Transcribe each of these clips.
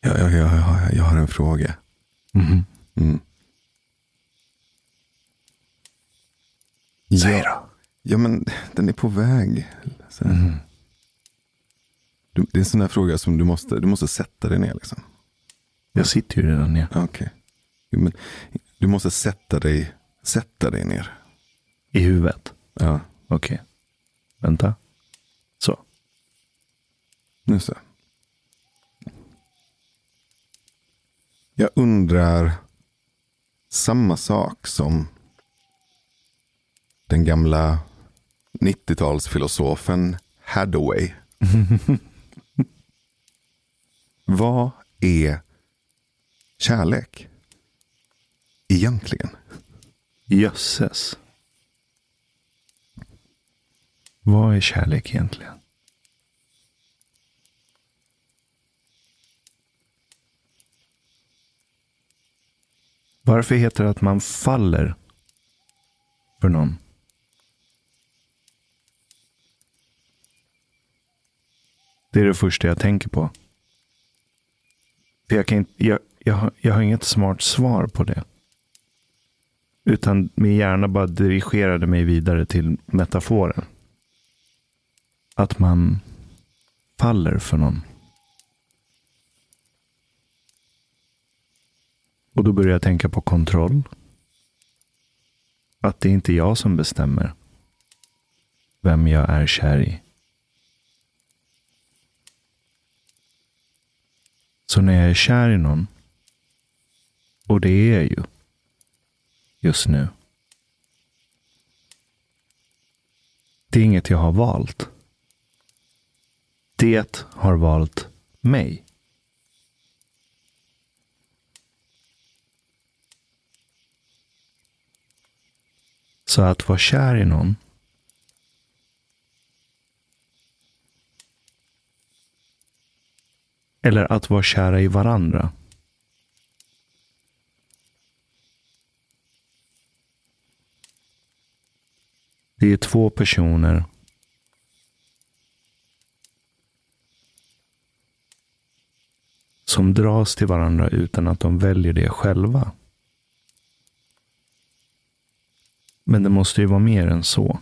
Ja, ja, ja, ja, jag har en fråga. Mhm. Mm. Säg då. ja, men den är på väg. Mhm. Du, det är en sån här fråga som du måste, du måste sätta dig ner. Liksom. Jag sitter ju redan ner. Okej. Jo, men Du måste sätta dig, sätta dig ner. I huvudet. Ja, Okej. Vänta. Så. nu så. Jag undrar samma sak som den gamla 90-talsfilosofen Hathaway. Vad är kärlek? Egentligen. Jösses. Vad är kärlek egentligen? Varför heter det att man faller för någon? Det är det första jag tänker på. För jag, kan inte, jag, jag, jag har inget smart svar på det. Utan min hjärna bara dirigerade mig vidare till metaforen. Att man faller för någon. Och då börjar jag tänka på kontroll. Att det är inte jag som bestämmer vem jag är kär i. Så när jag är kär i någon, och det är jag ju just nu. Det är inget jag har valt. Det har valt mig. Så att vara kär i någon. Eller att vara kära i varandra. Det är två personer. Som dras till varandra utan att de väljer det själva. Men det måste ju vara mer än så.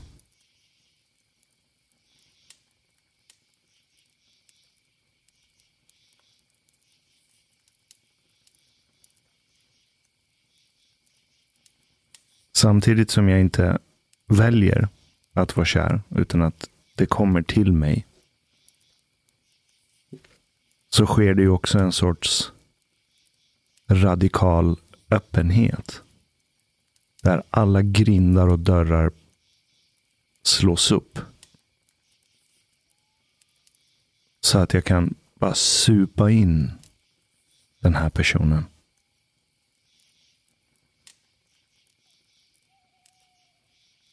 Samtidigt som jag inte väljer att vara kär, utan att det kommer till mig. Så sker det ju också en sorts radikal öppenhet. Där alla grindar och dörrar slås upp. Så att jag kan bara supa in den här personen.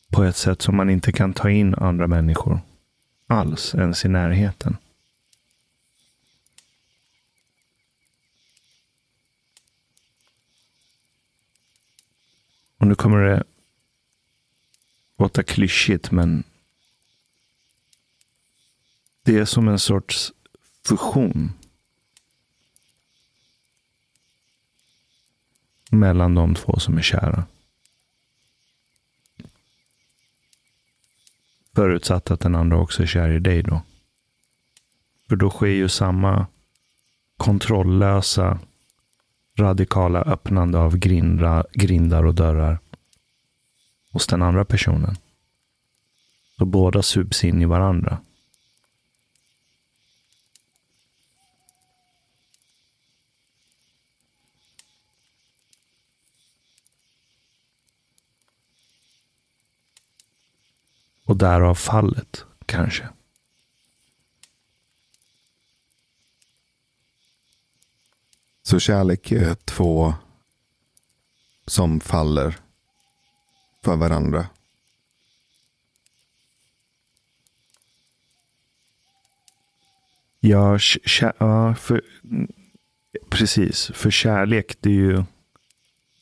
På ett sätt som man inte kan ta in andra människor alls, ens i närheten. Och nu kommer det låta klyschigt, men det är som en sorts fusion mellan de två som är kära. Förutsatt att den andra också är kär i dig då. För då sker ju samma kontrolllösa, radikala öppnande av grindra, grindar och dörrar hos den andra personen. Så båda sups in i varandra. Och därav fallet, kanske. Så kärlek är två som faller för varandra. Ja, ja för, precis. För kärlek, det är ju...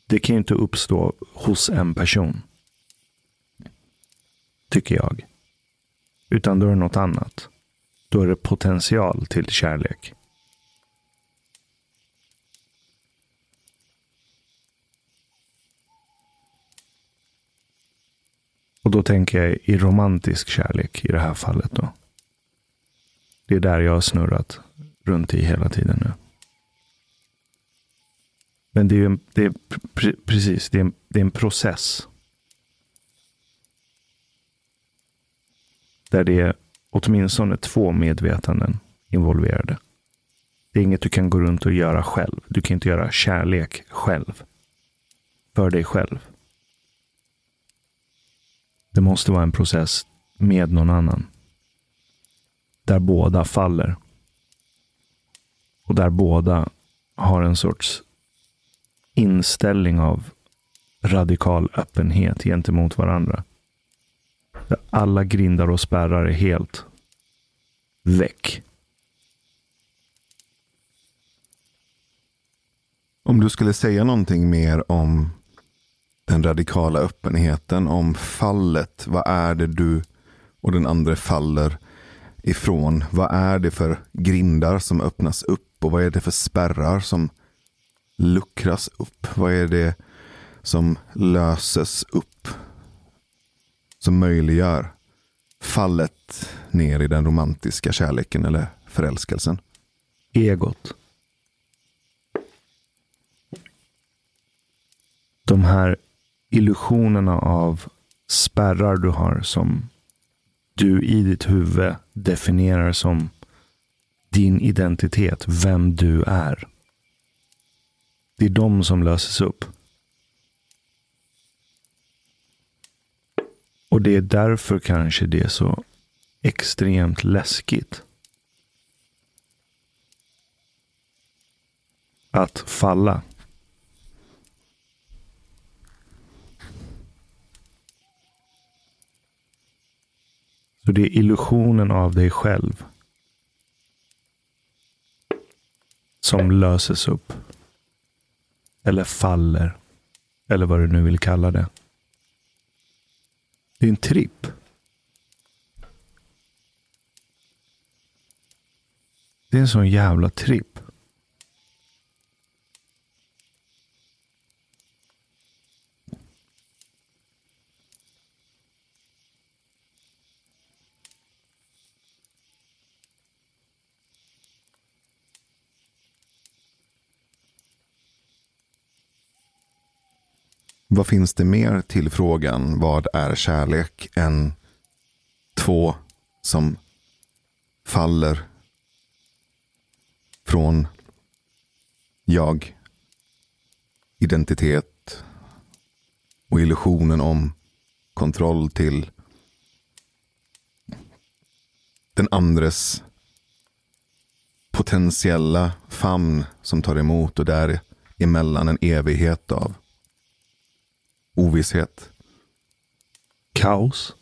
Det kan ju inte uppstå hos en person. Tycker jag. Utan då är det något annat. Då är det potential till kärlek. Och då tänker jag i romantisk kärlek i det här fallet. då. Det är där jag har snurrat runt i hela tiden nu. Men det är, en, det är precis, det är, en, det är en process. Där det är åtminstone två medvetanden involverade. Det är inget du kan gå runt och göra själv. Du kan inte göra kärlek själv. För dig själv. Det måste vara en process med någon annan. Där båda faller. Och där båda har en sorts inställning av radikal öppenhet gentemot varandra. Där alla grindar och spärrar är helt väck. Om du skulle säga någonting mer om den radikala öppenheten, om fallet. Vad är det du och den andra faller ifrån? Vad är det för grindar som öppnas upp och vad är det för spärrar som luckras upp? Vad är det som löses upp? Som möjliggör fallet ner i den romantiska kärleken eller förälskelsen? Egot. De här illusionerna av spärrar du har som du i ditt huvud definierar som din identitet, vem du är. Det är de som löses upp. Och det är därför kanske det är så extremt läskigt. Att falla. Så det är illusionen av dig själv som löses upp. Eller faller. Eller vad du nu vill kalla det. Det är en tripp. Det är en sån jävla tripp. Vad finns det mer till frågan vad är kärlek än två som faller från jag, identitet och illusionen om kontroll till den andres potentiella famn som tar emot och däremellan en evighet av Ovisshet. Kaos.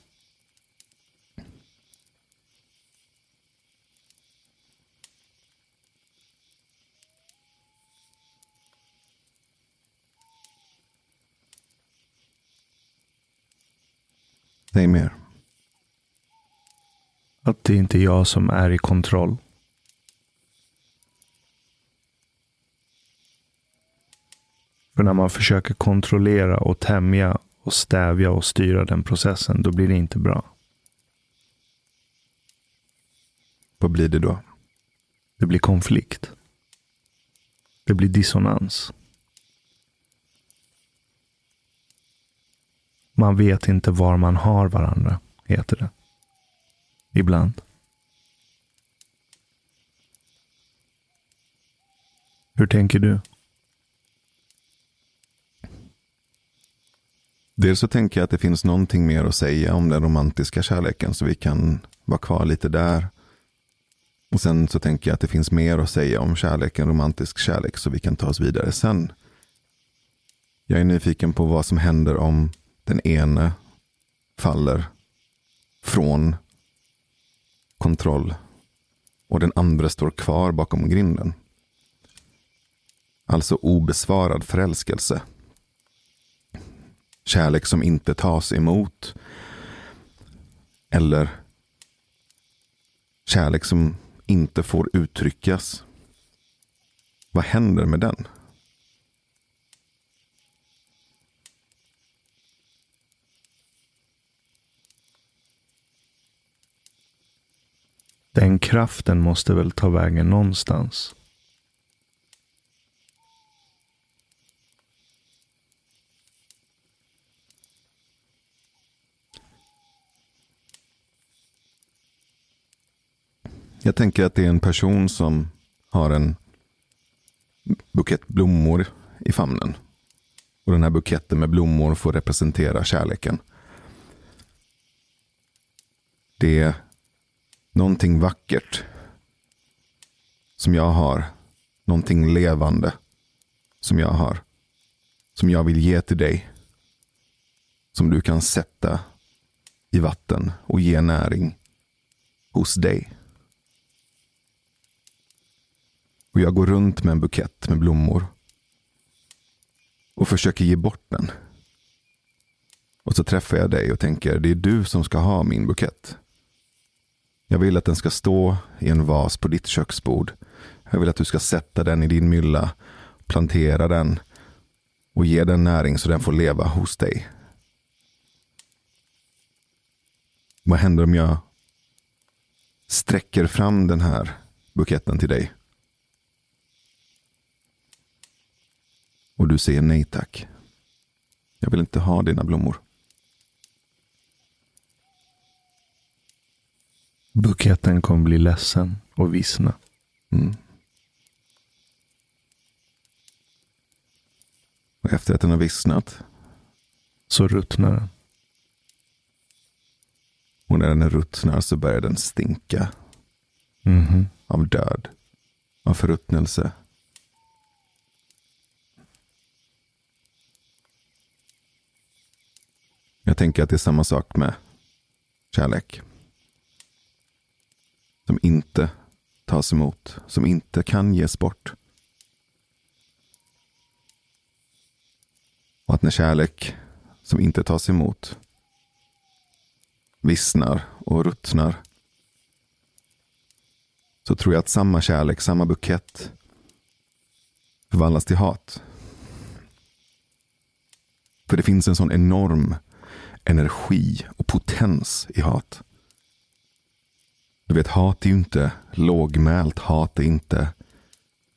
Säg mer. Att det inte är jag som är i kontroll. För när man försöker kontrollera och tämja och stävja och styra den processen, då blir det inte bra. Vad blir det då? Det blir konflikt. Det blir dissonans. Man vet inte var man har varandra, heter det. Ibland. Hur tänker du? Dels så tänker jag att det finns någonting mer att säga om den romantiska kärleken så vi kan vara kvar lite där. Och sen så tänker jag att det finns mer att säga om kärleken, romantisk kärlek så vi kan ta oss vidare sen. Jag är nyfiken på vad som händer om den ene faller från kontroll och den andra står kvar bakom grinden. Alltså obesvarad förälskelse. Kärlek som inte tas emot. Eller kärlek som inte får uttryckas. Vad händer med den? Den kraften måste väl ta vägen någonstans. Jag tänker att det är en person som har en bukett blommor i famnen. Och den här buketten med blommor får representera kärleken. Det är någonting vackert som jag har. Någonting levande som jag har. Som jag vill ge till dig. Som du kan sätta i vatten och ge näring hos dig. Och jag går runt med en bukett med blommor. Och försöker ge bort den. Och så träffar jag dig och tänker, det är du som ska ha min bukett. Jag vill att den ska stå i en vas på ditt köksbord. Jag vill att du ska sätta den i din mylla, plantera den och ge den näring så den får leva hos dig. Vad händer om jag sträcker fram den här buketten till dig? Och du säger nej tack. Jag vill inte ha dina blommor. Buketten kommer bli ledsen och vissna. Mm. Och efter att den har vissnat Så ruttnar den. och när den ruttnar så börjar den stinka Mhm. av död, av förruttnelse. Jag tänker att det är samma sak med kärlek. Som inte tas emot, som inte kan ges bort. Och att när kärlek som inte tas emot vissnar och ruttnar så tror jag att samma kärlek, samma bukett förvandlas till hat. För det finns en sån enorm energi och potens i hat. Du vet, hat är ju inte lågmält. Hat är inte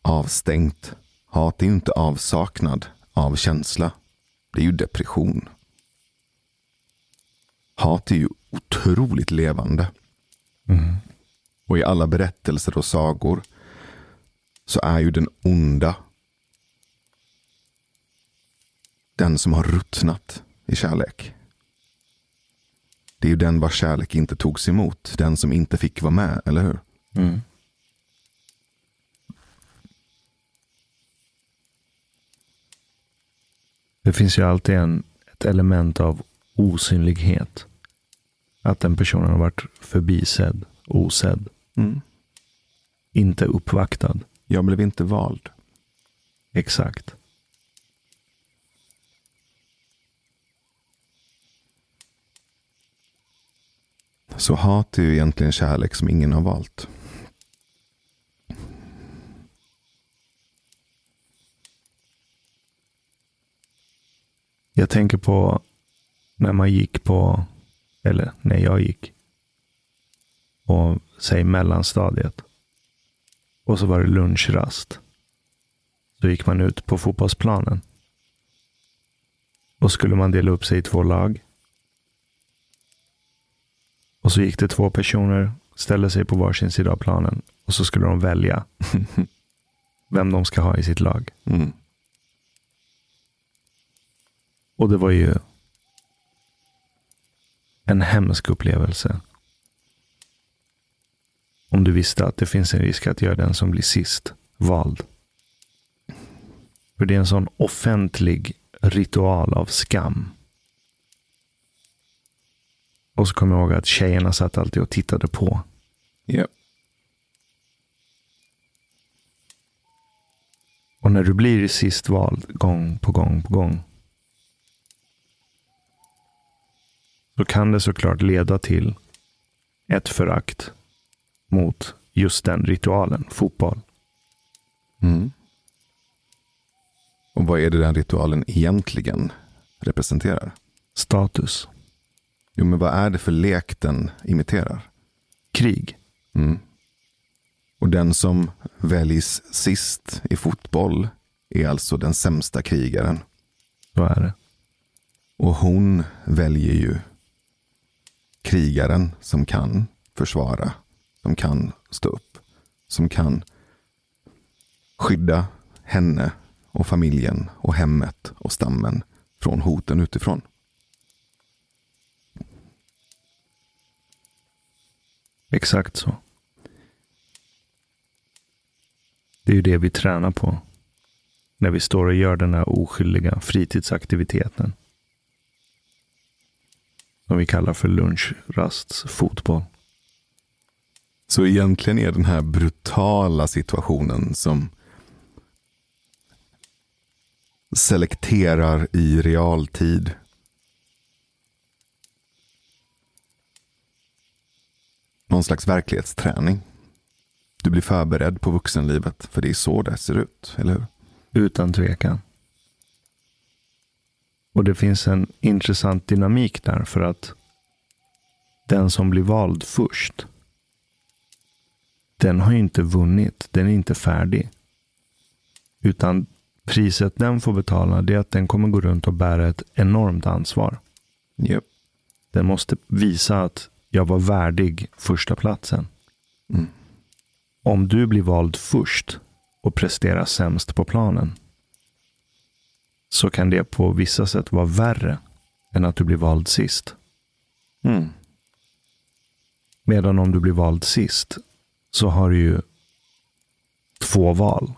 avstängt. Hat är ju inte avsaknad av känsla. Det är ju depression. Hat är ju otroligt levande. Och i alla berättelser och sagor så är ju den onda den som har ruttnat i kärlek. Det är ju den vars kärlek inte togs emot. Den som inte fick vara med, eller hur? Mm. Det finns ju alltid en, ett element av osynlighet. Att den personen har varit förbisedd, osedd, Mm. inte uppvaktad. Jag blev inte vald. Exakt. Så hat är ju egentligen kärlek som ingen har valt. Jag tänker på när man gick på, eller när jag gick, och säg mellanstadiet. Och så var det lunchrast. Så gick man ut på fotbollsplanen. Och skulle man dela upp sig i två lag. Och så gick det två personer, ställde sig på varsin sida av planen. Och så skulle de välja vem de ska ha i sitt lag. Mm. Och det var ju en hemsk upplevelse. Om du visste att det finns en risk att är den som blir sist vald. För det är en sån offentlig ritual av skam. Och så kommer jag ihåg att tjejerna satt alltid och tittade på. Ja. Och när du blir sist vald gång på gång på gång. Så kan det såklart leda till ett förakt mot just den ritualen, fotboll. Mm. Och vad är det den ritualen egentligen representerar? Status. Jo, men vad är det för lek den imiterar? Krig. Mm. Och den som väljs sist i fotboll är alltså den sämsta krigaren. Så är det. Och hon väljer ju krigaren som kan försvara, som kan stå upp, som kan skydda henne och familjen och hemmet och stammen från hoten utifrån. Exakt så. Det är ju det vi tränar på. När vi står och gör den här oskyldiga fritidsaktiviteten. Som vi kallar för lunchrasts fotboll. Så egentligen är den här brutala situationen som selekterar i realtid. Någon slags verklighetsträning. Du blir förberedd på vuxenlivet, för det är så det ser ut, eller hur? Utan tvekan. Och det finns en intressant dynamik där för att den som blir vald först, den har ju inte vunnit. Den är inte färdig. Utan priset den får betala det är att den kommer gå runt och bära ett enormt ansvar. Yep. Den måste visa att jag var värdig första platsen. Mm. Om du blir vald först och presterar sämst på planen så kan det på vissa sätt vara värre än att du blir vald sist. Mm. Medan om du blir vald sist så har du ju två val.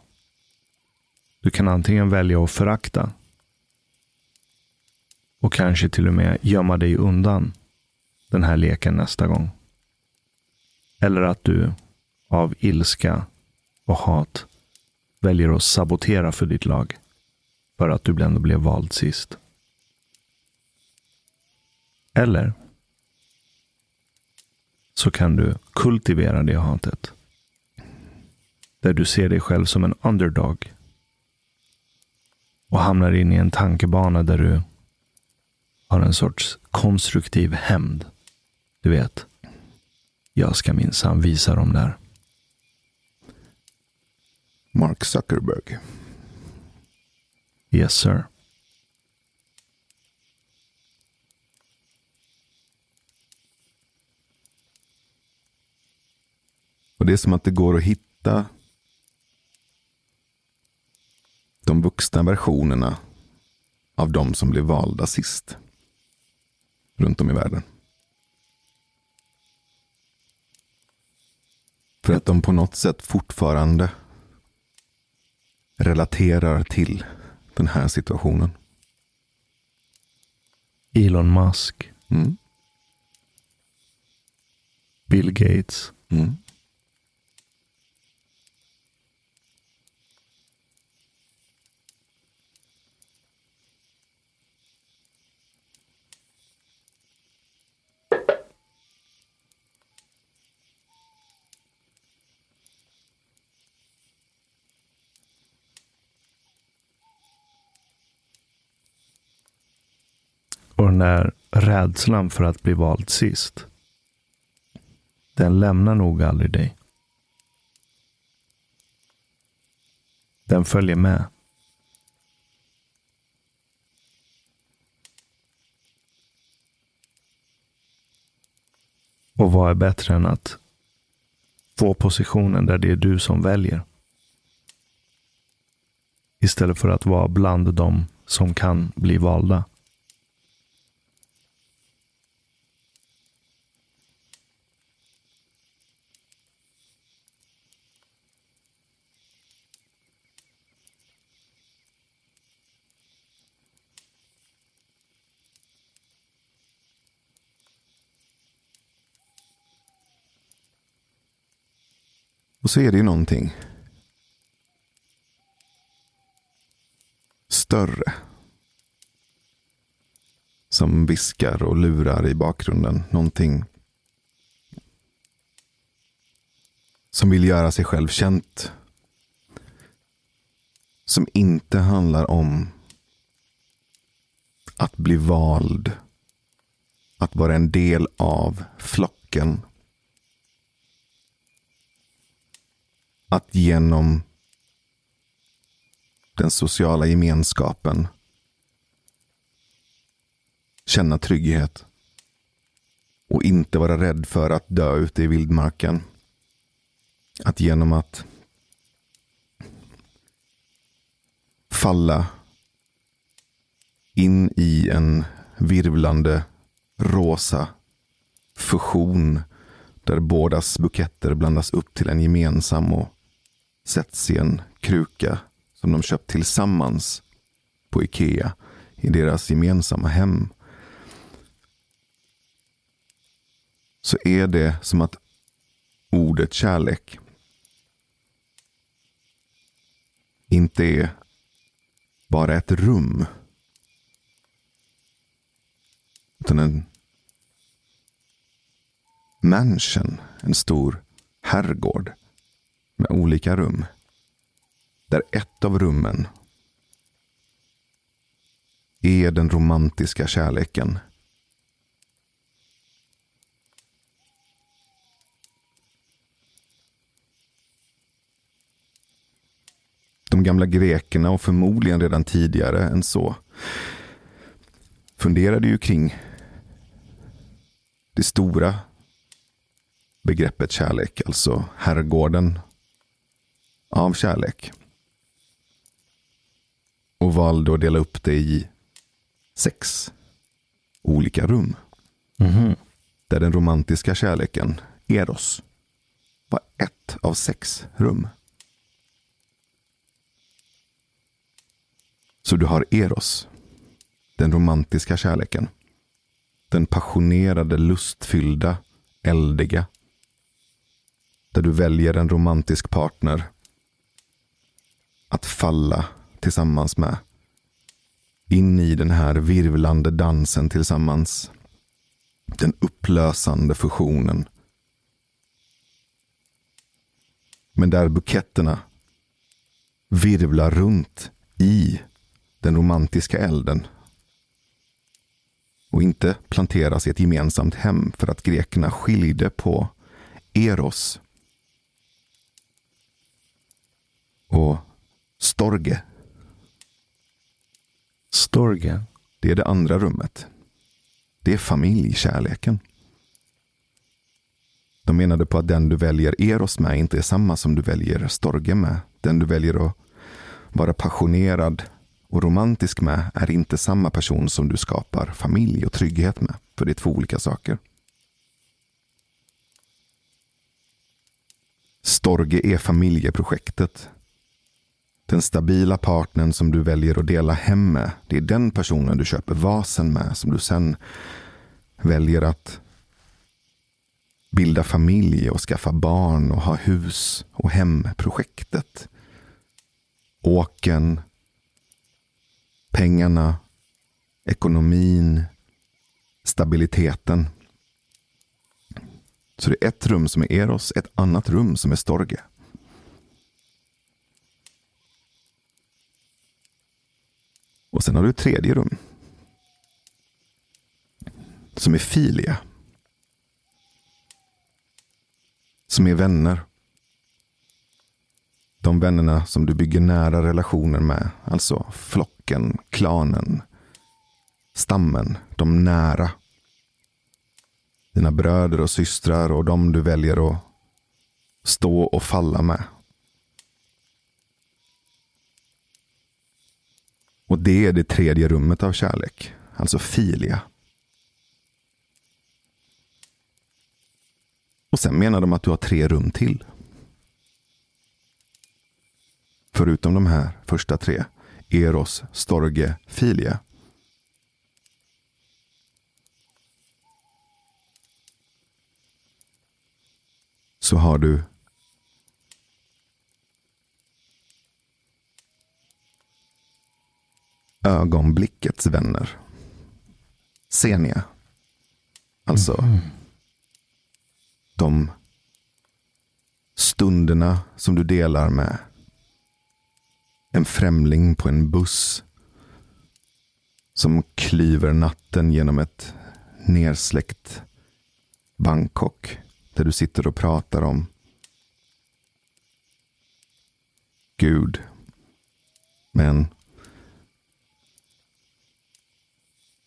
Du kan antingen välja att förakta och kanske till och med gömma dig undan den här leken nästa gång. Eller att du av ilska och hat väljer att sabotera för ditt lag. För att du ändå blev vald sist. Eller så kan du kultivera det hatet. Där du ser dig själv som en underdog. Och hamnar in i en tankebana där du har en sorts konstruktiv hämnd. Du vet, jag ska minsann visa dem där. Mark Zuckerberg. Yes sir. Och det är som att det går att hitta de vuxna versionerna av de som blev valda sist. Runt om i världen. För att de på något sätt fortfarande relaterar till den här situationen. Elon Musk. Mm. Bill Gates. Mm. Och den där rädslan för att bli vald sist. Den lämnar nog aldrig dig. Den följer med. Och vad är bättre än att få positionen där det är du som väljer? Istället för att vara bland dem som kan bli valda. Och så är det ju någonting större. Som viskar och lurar i bakgrunden. Någonting som vill göra sig själv känt. Som inte handlar om att bli vald. Att vara en del av flocken att genom den sociala gemenskapen känna trygghet och inte vara rädd för att dö ute i vildmarken. Att genom att falla in i en virvlande rosa fusion där bådas buketter blandas upp till en gemensam och sätts i en kruka som de köpt tillsammans på Ikea i deras gemensamma hem. Så är det som att ordet kärlek inte är bara ett rum. Utan en mansion, en stor herrgård med olika rum. Där ett av rummen är den romantiska kärleken. De gamla grekerna och förmodligen redan tidigare än så funderade ju kring det stora begreppet kärlek, alltså herrgården av kärlek. Och valde att dela upp det i sex olika rum. Mhm. Där den romantiska kärleken, Eros, var ett av sex rum. Så du har Eros, den romantiska kärleken. Den passionerade, lustfyllda, eldiga. Där du väljer en romantisk partner att falla tillsammans med. In i den här virvlande dansen tillsammans. Den upplösande fusionen. Men där buketterna virvlar runt i den romantiska elden. Och inte planteras i ett gemensamt hem för att grekerna skilde på Eros och Storge. Storge. Det är det andra rummet. Det är familjkärleken. De menade på att den du väljer Eros med inte är samma som du väljer Storge med. Den du väljer att vara passionerad och romantisk med är inte samma person som du skapar familj och trygghet med. För det är två olika saker. Storge är familjeprojektet. Den stabila partnern som du väljer att dela hem med. Det är den personen du köper vasen med som du sen väljer att bilda familj och skaffa barn och ha hus och hemprojektet. Åken, pengarna, ekonomin, stabiliteten. Så det är ett rum som är Eros, ett annat rum som är Storge. Och sen har du ett tredje rum. Som är Filia. Som är vänner. De vännerna som du bygger nära relationer med. Alltså flocken, klanen, stammen, de nära. Dina bröder och systrar och de du väljer att stå och falla med. Och det är det tredje rummet av kärlek. Alltså filia. Och sen menar de att du har tre rum till. Förutom de här första tre. Eros, Storge, Filia. Så har du ögonblickets vänner. Senia. Alltså de stunderna som du delar med en främling på en buss som klyver natten genom ett nersläckt Bangkok där du sitter och pratar om Gud. Men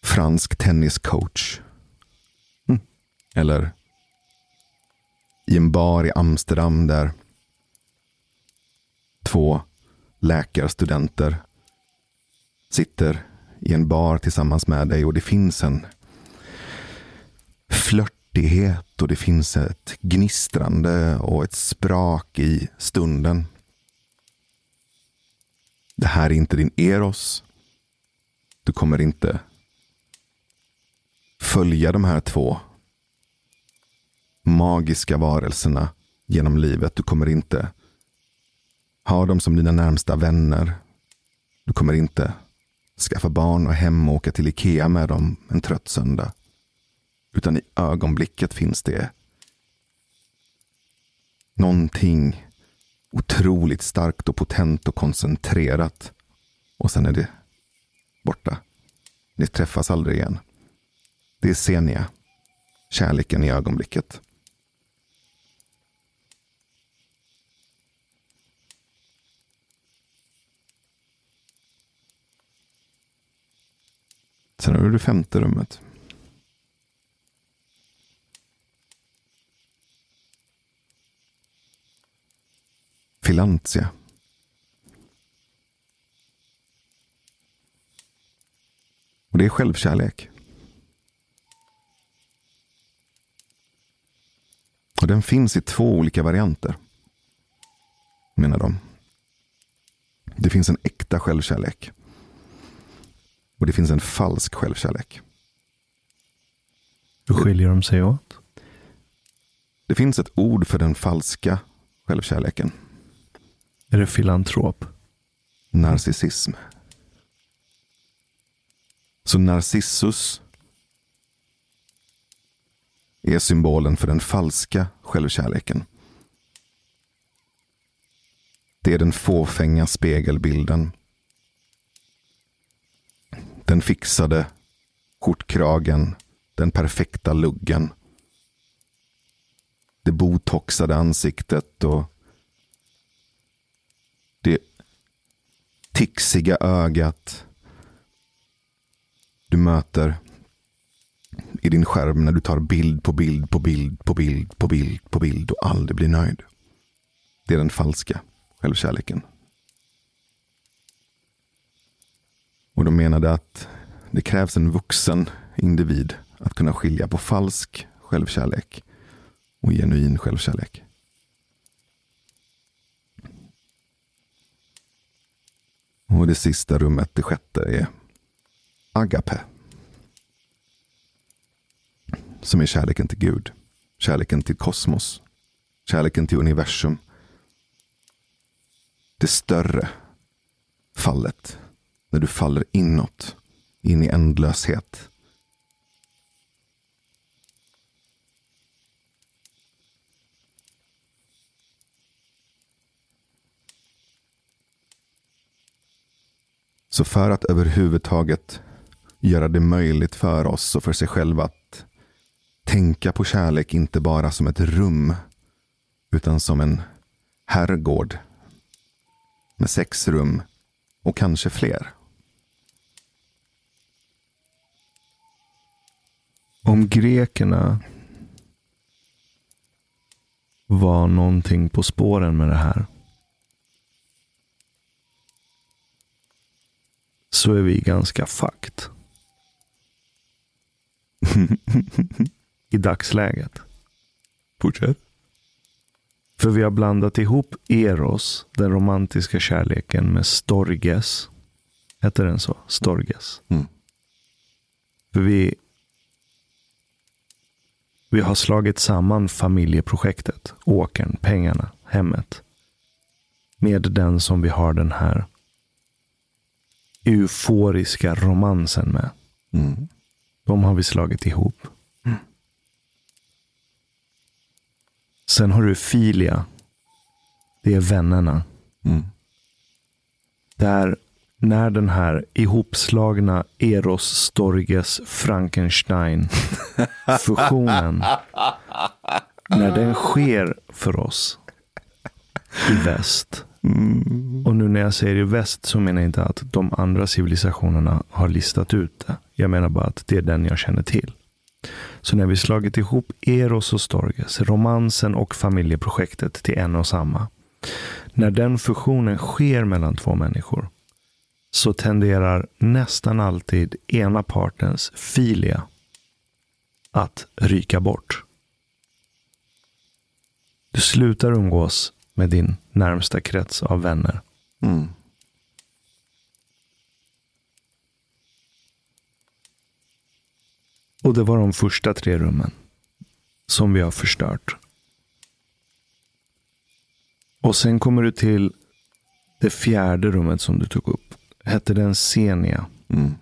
fransk tenniscoach. Mm. Eller i en bar i Amsterdam där två läkarstudenter sitter i en bar tillsammans med dig och det finns en flörtighet och det finns ett gnistrande och ett sprak i stunden. Det här är inte din Eros. Du kommer inte följa de här två magiska varelserna genom livet. Du kommer inte ha dem som dina närmsta vänner. Du kommer inte skaffa barn och hem och åka till Ikea med dem en trött söndag. Utan i ögonblicket finns det någonting otroligt starkt och potent och koncentrerat. Och sen är det borta. Ni träffas aldrig igen. Det är Senia. Kärleken i ögonblicket. Sen har du det femte rummet. Filantia. Och det är självkärlek. Och den finns i två olika varianter. Menar de. Det finns en äkta självkärlek. Och det finns en falsk självkärlek. Hur skiljer de sig åt? Det finns ett ord för den falska självkärleken. Är det filantrop? Narcissism. Så Narcissus är symbolen för den falska självkärleken. Det är den fåfänga spegelbilden. Den fixade skjortkragen, den perfekta luggen. Det botoxade ansiktet och det tixiga ögat du möter i din skärm när du tar bild på bild på bild på bild på bild på bild och aldrig blir nöjd. Det är den falska självkärleken. Och de menade att det krävs en vuxen individ att kunna skilja på falsk självkärlek och genuin självkärlek. Och det sista rummet, det sjätte, är agape. Som är kärleken till Gud. Kärleken till kosmos. Kärleken till universum. Det större fallet. När du faller inåt. In i ändlöshet. Så för att överhuvudtaget göra det möjligt för oss och för sig själva att tänka på kärlek inte bara som ett rum utan som en herrgård med sex rum och kanske fler. Om grekerna var någonting på spåren med det här så är vi ganska fucked. I dagsläget. Fortsätt. För vi har blandat ihop Eros, den romantiska kärleken, med Storges. Heter den så? Storges. Mm. För vi, vi har slagit samman familjeprojektet, åkern, pengarna, hemmet. Med den som vi har den här euforiska romansen med. Mm. De har vi slagit ihop. Sen har du Filia. Det är vännerna. Mm. Där när den här ihopslagna Eros Storges Frankenstein fusionen. när den sker för oss i väst. Mm. Och nu när jag säger i väst så menar jag inte att de andra civilisationerna har listat ut det. Jag menar bara att det är den jag känner till. Så när vi slagit ihop Eros och Storges, romansen och familjeprojektet till en och samma. När den fusionen sker mellan två människor så tenderar nästan alltid ena partens filia att ryka bort. Du slutar umgås med din närmsta krets av vänner. Mm. Och det var de första tre rummen som vi har förstört. Och sen kommer du till det fjärde rummet som du tog upp. Hette den Senia? Mm.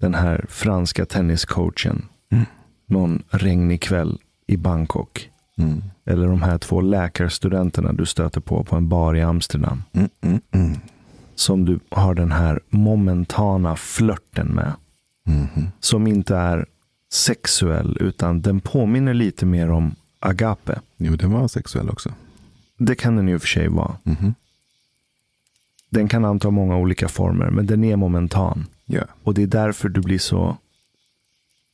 Den här franska tenniscoachen. Mm. Någon regnig kväll i Bangkok. Mm. Eller de här två läkarstudenterna du stöter på på en bar i Amsterdam. Mm. Mm. Mm. Som du har den här momentana flörten med. Mhm. Som inte är sexuell utan den påminner lite mer om agape. Jo, den var sexuell också. Det kan den ju för sig vara. Mhm. Den kan anta många olika former, men den är momentan. Ja. Och det är därför du blir så...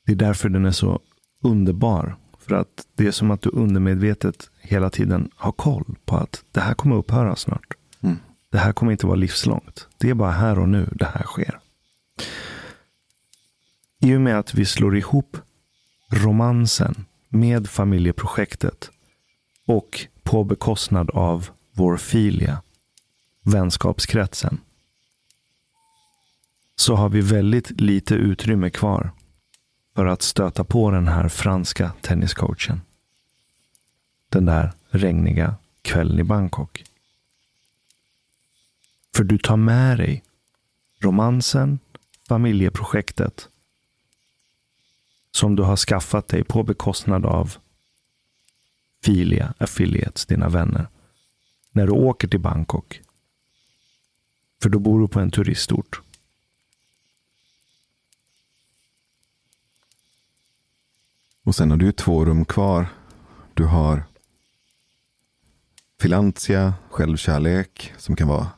Det är därför den är så underbar. För att det är som att du undermedvetet hela tiden har koll på att det här kommer upphöra snart. Mm. Det här kommer inte vara livslångt. Det är bara här och nu det här sker. I och med att vi slår ihop romansen med familjeprojektet och på bekostnad av vår filia, vänskapskretsen, så har vi väldigt lite utrymme kvar för att stöta på den här franska tenniscoachen. Den där regniga kvällen i Bangkok. För du tar med dig romansen, familjeprojektet som du har skaffat dig på bekostnad av Filia Affiliates, dina vänner. När du åker till Bangkok. För då bor du på en turistort. Och sen har du ju två rum kvar. Du har Filantia, självkärlek, som kan vara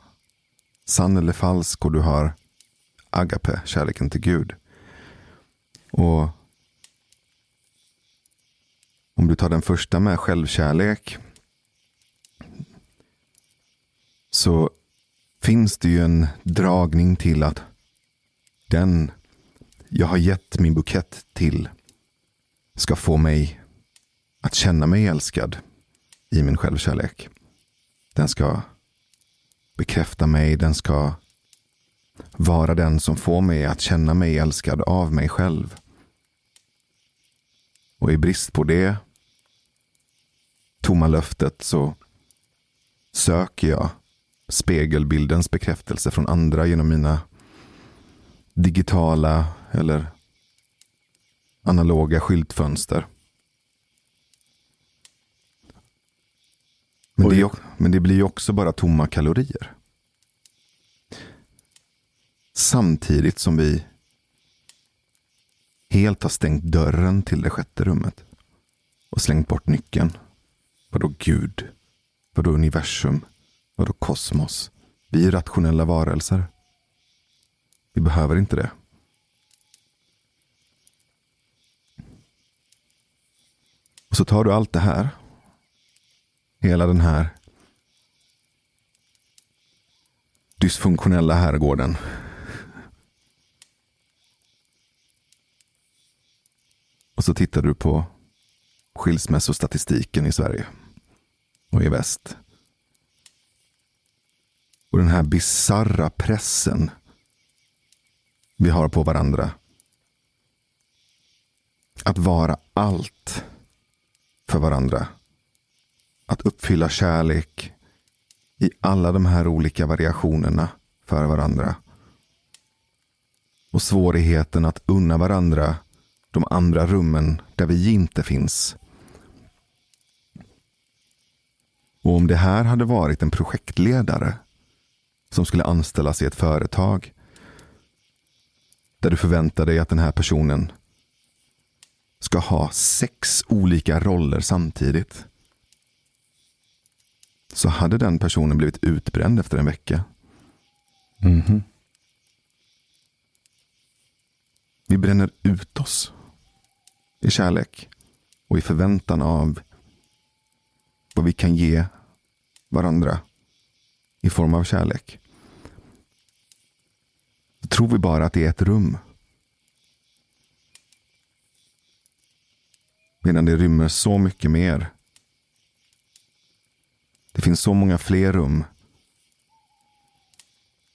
sann eller falsk. Och du har Agape, kärleken till Gud. Och om du tar den första med självkärlek. Så finns det ju en dragning till att den jag har gett min bukett till ska få mig att känna mig älskad i min självkärlek. Den ska bekräfta mig, den ska vara den som får mig att känna mig älskad av mig själv. Och i brist på det tomma löftet så söker jag spegelbildens bekräftelse från andra genom mina digitala eller analoga skyltfönster. Men det, men det blir ju också bara tomma kalorier. Samtidigt som vi helt har stängt dörren till det sjätte rummet. Och slängt bort nyckeln. Vadå Gud? Vadå universum? Vadå kosmos? Vi är rationella varelser. Vi behöver inte det. Och så tar du allt det här. Hela den här dysfunktionella herrgården. Och så tittar du på skilsmässostatistiken i Sverige och i väst. Och den här bizarra pressen vi har på varandra. Att vara allt för varandra. Att uppfylla kärlek i alla de här olika variationerna för varandra. Och svårigheten att unna varandra de andra rummen där vi inte finns. Och om det här hade varit en projektledare som skulle anställas i ett företag där du förväntar dig att den här personen ska ha sex olika roller samtidigt så hade den personen blivit utbränd efter en vecka. Mhm. Vi bränner ut oss i kärlek och i förväntan av vad vi kan ge varandra i form av kärlek. Då tror vi bara att det är ett rum. Medan det rymmer så mycket mer. Det finns så många fler rum.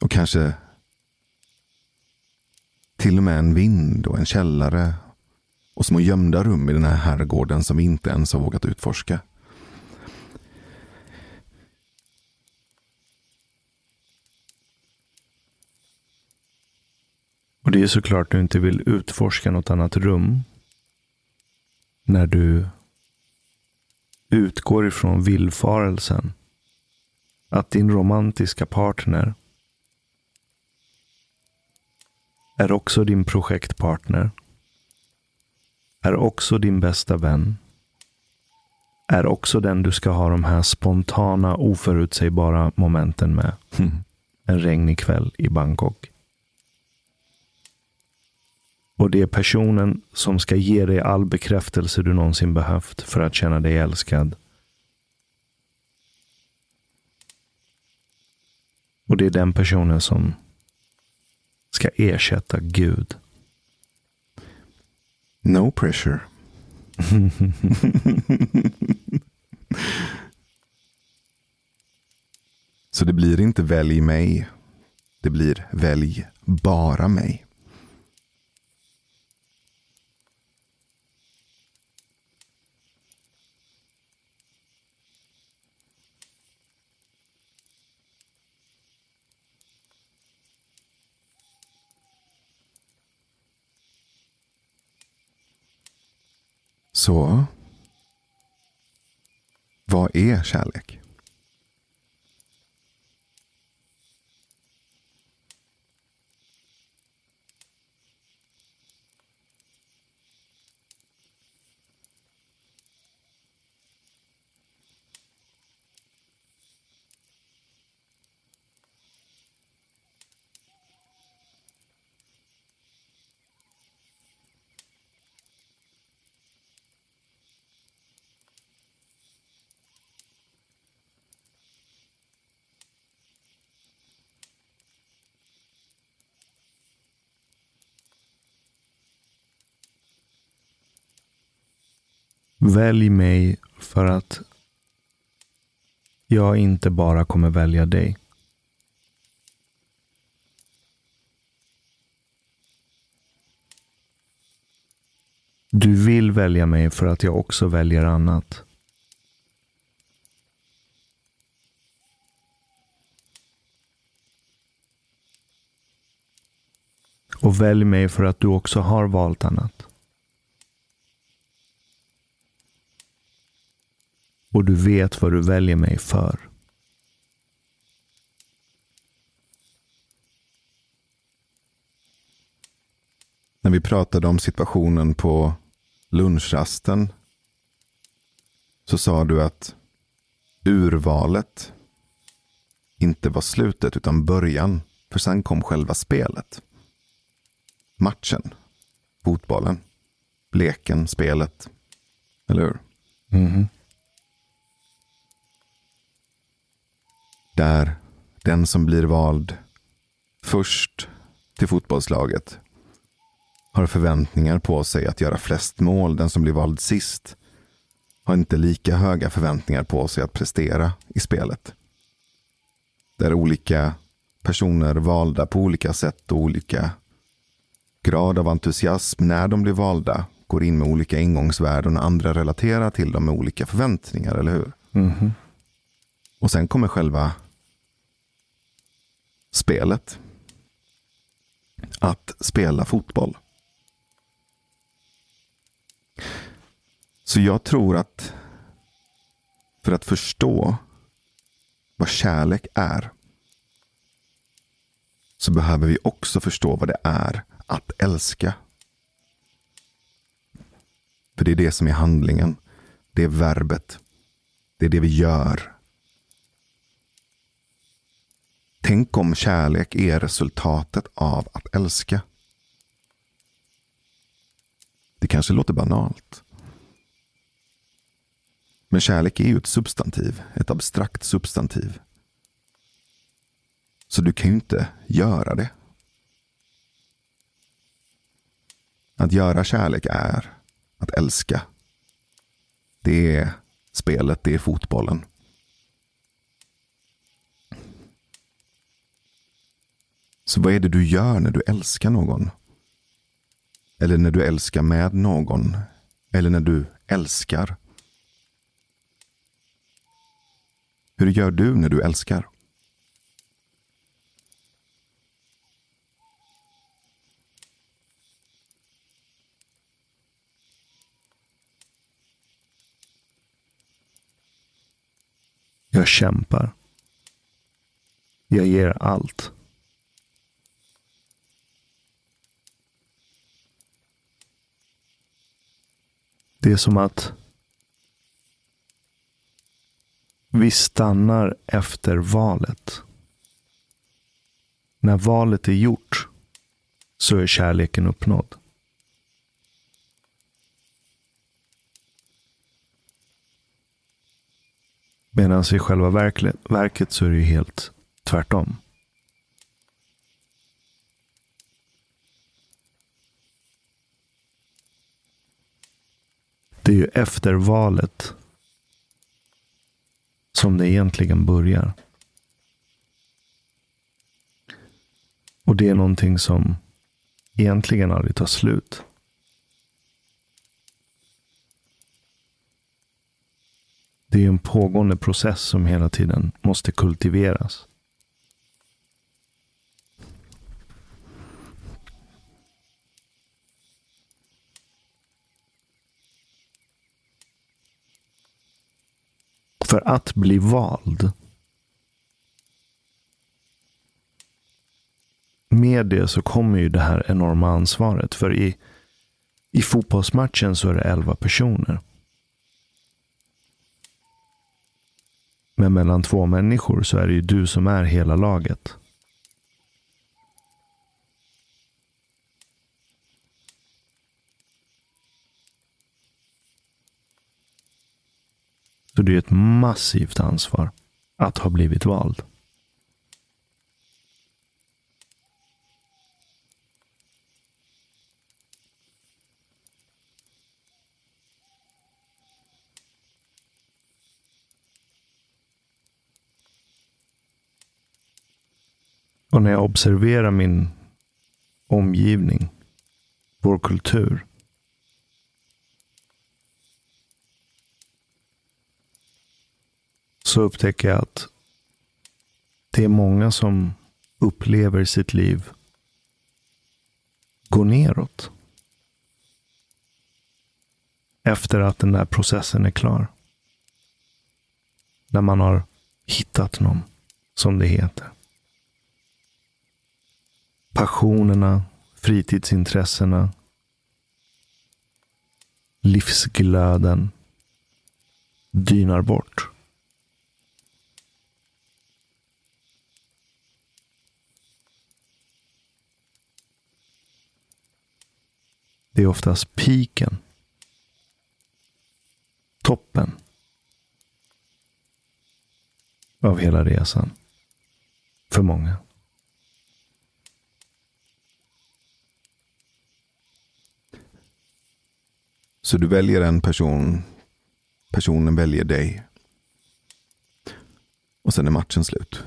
Och kanske till och med en vind och en källare och små gömda rum i den här herrgården som vi inte ens har vågat utforska. Och det är såklart du inte vill utforska något annat rum. När du utgår ifrån villfarelsen att din romantiska partner är också din projektpartner, är också din bästa vän, är också den du ska ha de här spontana, oförutsägbara momenten med. En regnig kväll i Bangkok. Och det är personen som ska ge dig all bekräftelse du någonsin behövt för att känna dig älskad. Och det är den personen som ska ersätta Gud. No pressure. Så det blir inte välj mig. Det blir välj bara mig. Så. Vad är kärlek? Välj mig för att jag inte bara kommer välja dig. Du vill välja mig för att jag också väljer annat. Och välj mig för att du också har valt annat. Och du vet vad du väljer mig för. När vi pratade om situationen på lunchrasten så sa du att urvalet inte var slutet utan början. För sen kom själva spelet. Matchen. Fotbollen. Leken, spelet. Eller hur? Mm. Där den som blir vald först till fotbollslaget har förväntningar på sig att göra flest mål. Den som blir vald sist har inte lika höga förväntningar på sig att prestera i spelet. Där olika personer valda på olika sätt och olika grad av entusiasm när de blir valda går in med olika ingångsvärden och andra relaterar till dem med olika förväntningar, eller hur? Mhm. Och sen kommer själva spelet. Att spela fotboll. Så jag tror att för att förstå vad kärlek är så behöver vi också förstå vad det är att älska. För det är det som är handlingen. Det är verbet. Det är det vi gör. Tänk om kärlek är resultatet av att älska. Det kanske låter banalt. Men kärlek är ju ett substantiv, ett abstrakt substantiv. Så du kan ju inte göra det. Att göra kärlek är att älska. Det är spelet, det är fotbollen. Så vad är det du gör när du älskar någon? Eller när du älskar med någon? Eller när du älskar? Hur gör du när du älskar? Jag kämpar. Jag ger allt. Det är som att vi stannar efter valet. När valet är gjort så är kärleken uppnådd. Medan i själva verket så är det ju helt tvärtom. Det är ju efter valet som det egentligen börjar. Och det är någonting som egentligen aldrig tar slut. Det är en pågående process som hela tiden måste kultiveras. För att bli vald. Med det så kommer ju det här enorma ansvaret. För i, i fotbollsmatchen så är det elva personer. Men mellan två människor så är det ju du som är hela laget. Så det är ett massivt ansvar att ha blivit vald. Och när jag observerar min omgivning, vår kultur. Så upptäcker jag att det är många som upplever sitt liv gå neråt. Efter att den där processen är klar. När man har hittat någon, som det heter passionerna, fritidsintressena, livsglöden dynar bort. Det är oftast piken. Toppen. Av hela resan. För många. Så du väljer en person, personen väljer dig. Och sen är matchen slut.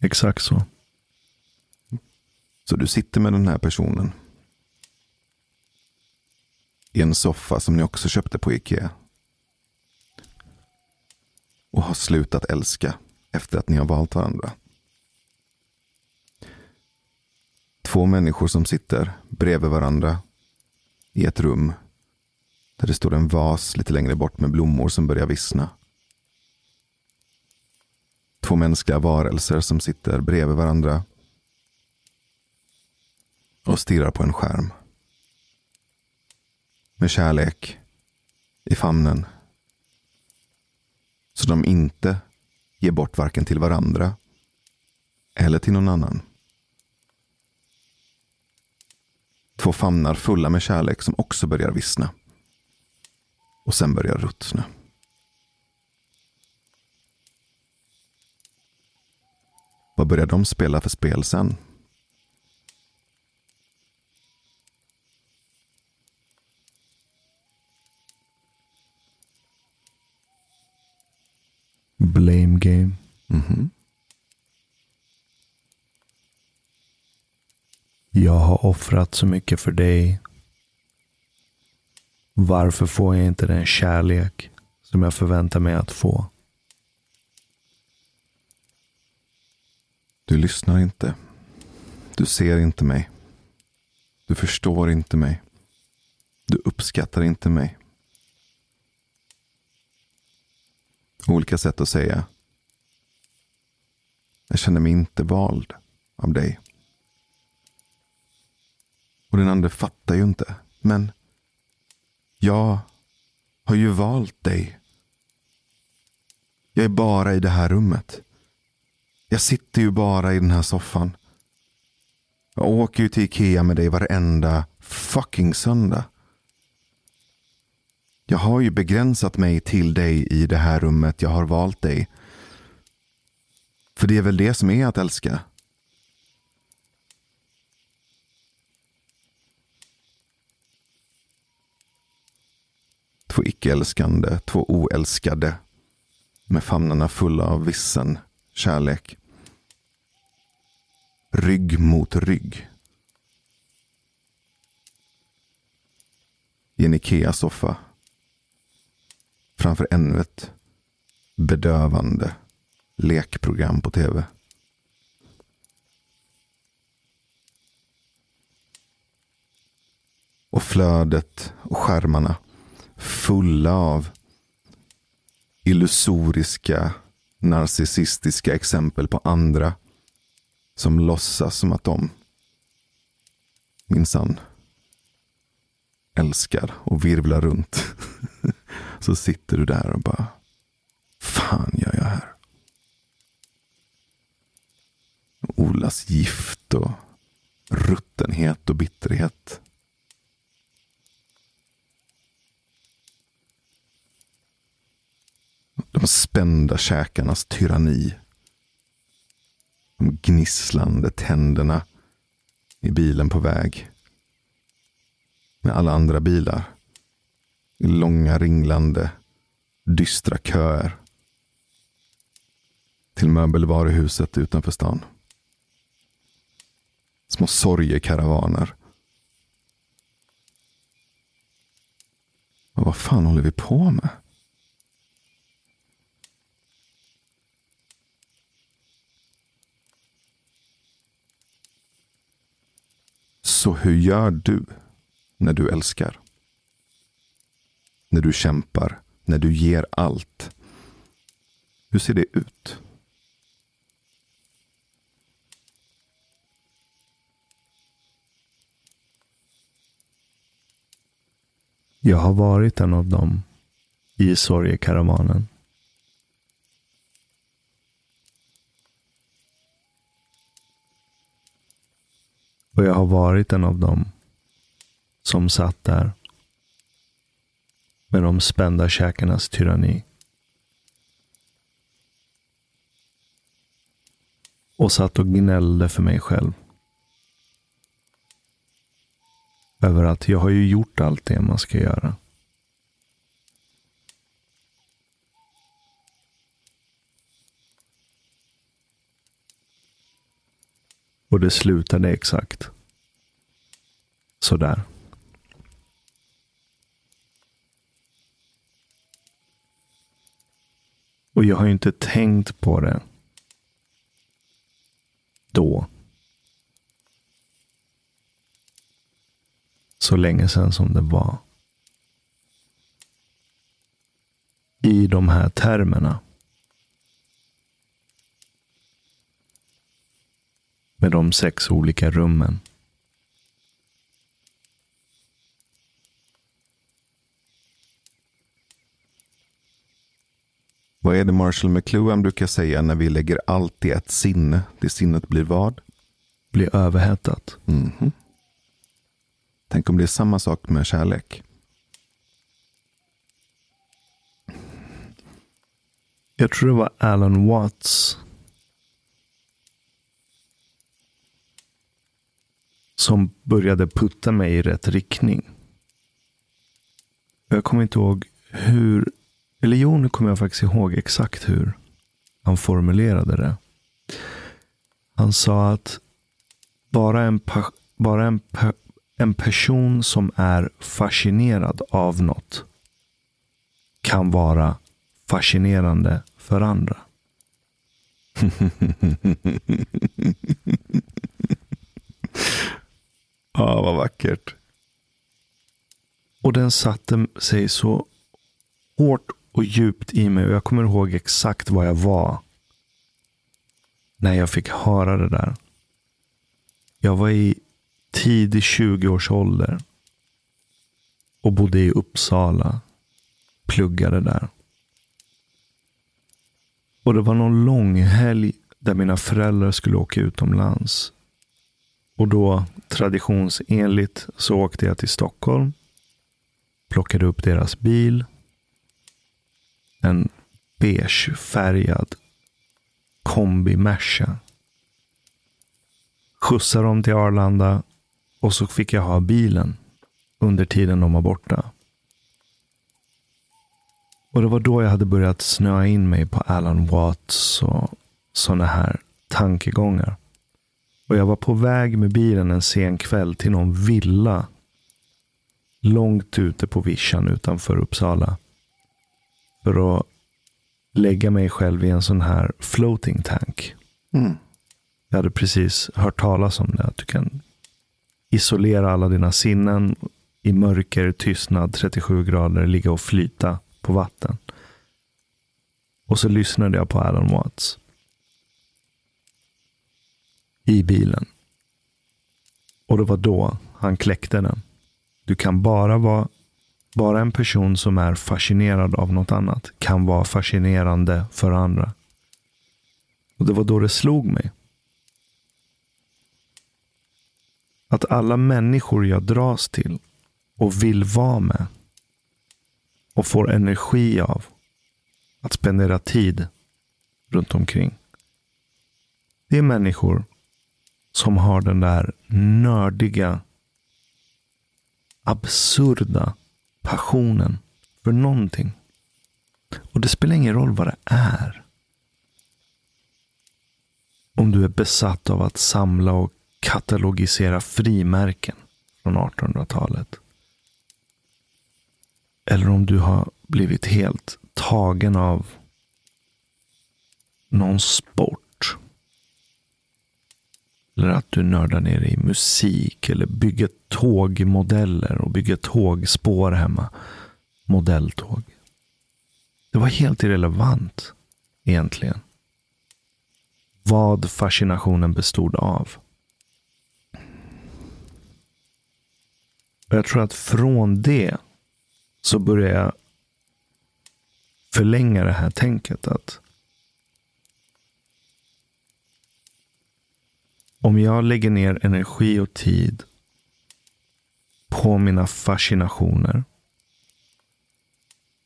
Exakt så. Så du sitter med den här personen. I en soffa som ni också köpte på Ikea. Och har slutat älska efter att ni har valt varandra. Två människor som sitter bredvid varandra i ett rum där det står en vas lite längre bort med blommor som börjar vissna. Två mänskliga varelser som sitter bredvid varandra och stirrar på en skärm. Med kärlek i famnen. Så de inte ger bort varken till varandra eller till någon annan. Två famnar fulla med kärlek som också börjar vissna. Och sen börjar ruttna. Vad börjar de spela för spel sen? Blame game. Mhm. Jag har offrat så mycket för dig. Varför får jag inte den kärlek som jag förväntar mig att få? Du lyssnar inte. Du ser inte mig. Du förstår inte mig. Du uppskattar inte mig. Olika sätt att säga. Jag känner mig inte vald av dig. Och den andra fattar ju inte. Men jag har ju valt dig. Jag är bara i det här rummet. Jag sitter ju bara i den här soffan. Jag åker ju till Ikea med dig varenda fucking söndag. Jag har ju begränsat mig till dig i det här rummet. Jag har valt dig. För det är väl det som är att älska. Två icke-älskande, två oälskade. Med famnarna fulla av vissen kärlek. Rygg mot rygg. I en Ikea-soffa. Framför ännu ett bedövande lekprogram på tv. Och flödet och skärmarna fulla av illusoriska, narcissistiska exempel på andra som låtsas som att de minsann älskar och virvlar runt. Så sitter du där och bara, fan gör jag här? Olas gift och ruttenhet och bitterhet. De spända käkarnas tyranni. De gnisslande tänderna i bilen på väg. Med alla andra bilar. I långa ringlande dystra köer. Till möbelvaruhuset utanför stan. Små sorgekaravaner. Och vad fan håller vi på med? Så hur gör du när du älskar? När du kämpar, när du ger allt. Hur ser det ut? Jag har varit en av dem i sorgekaravanen. Och jag har varit en av dem som satt där med de spända käkarnas tyranni. Och satt och gnällde för mig själv. Över att jag har ju gjort allt det man ska göra. Och det slutade exakt sådär. Och jag har ju inte tänkt på det då. Så länge sedan som det var. I de här termerna. Med de sex olika rummen. Vad är det Marshall McLuhan brukar säga när vi lägger allt i ett sinne? Det sinnet blir vad? Blir överhettat. Mhm. Tänk om det är samma sak med kärlek. Jag tror det var Alan Watts som började putta mig i rätt riktning. Jag kommer inte ihåg hur, eller jo, nu kommer jag faktiskt ihåg exakt hur han formulerade det. Han sa att bara en, bara en, en person som är fascinerad av något kan vara fascinerande för andra. Ja, vad vackert. Och den satte sig så hårt och djupt i mig. Och jag kommer ihåg exakt var jag var. När jag fick höra det där. Jag var i tidig 20-årsålder. Och bodde i Uppsala. Pluggade där. Och det var någon långhelg där mina föräldrar skulle åka utomlands. Och då traditionsenligt så åkte jag till Stockholm. Plockade upp deras bil. En beigefärgad kombi Merca. Skjutsade dem till Arlanda och så fick jag ha bilen under tiden de var borta. Och det var då jag hade börjat snöa in mig på Alan Watts och sådana här tankegångar. Och jag var på väg med bilen en sen kväll till någon villa. Långt ute på vischan utanför Uppsala. För att lägga mig själv i en sån här floating tank. Mm. Jag hade precis hört talas om det. Att du kan isolera alla dina sinnen i mörker, tystnad, 37 grader, ligga och flyta på vatten. Och så lyssnade jag på Alan Watts. I bilen. Och det var då han kläckte den. Du kan bara vara bara en person som är fascinerad av något annat kan vara fascinerande för andra. Och det var då det slog mig. Att alla människor jag dras till och vill vara med och får energi av att spendera tid runt omkring. Det är människor som har den där nördiga, absurda passionen för någonting. Och det spelar ingen roll vad det är. Om du är besatt av att samla och katalogisera frimärken från 1800-talet. Eller om du har blivit helt tagen av någon sport. Eller att du nördar ner i musik eller bygger tågmodeller och bygger tågspår hemma. Modelltåg. Det var helt irrelevant egentligen. Vad fascinationen bestod av. Och jag tror att från det så börjar jag förlänga det här tänket att om jag lägger ner energi och tid på mina fascinationer.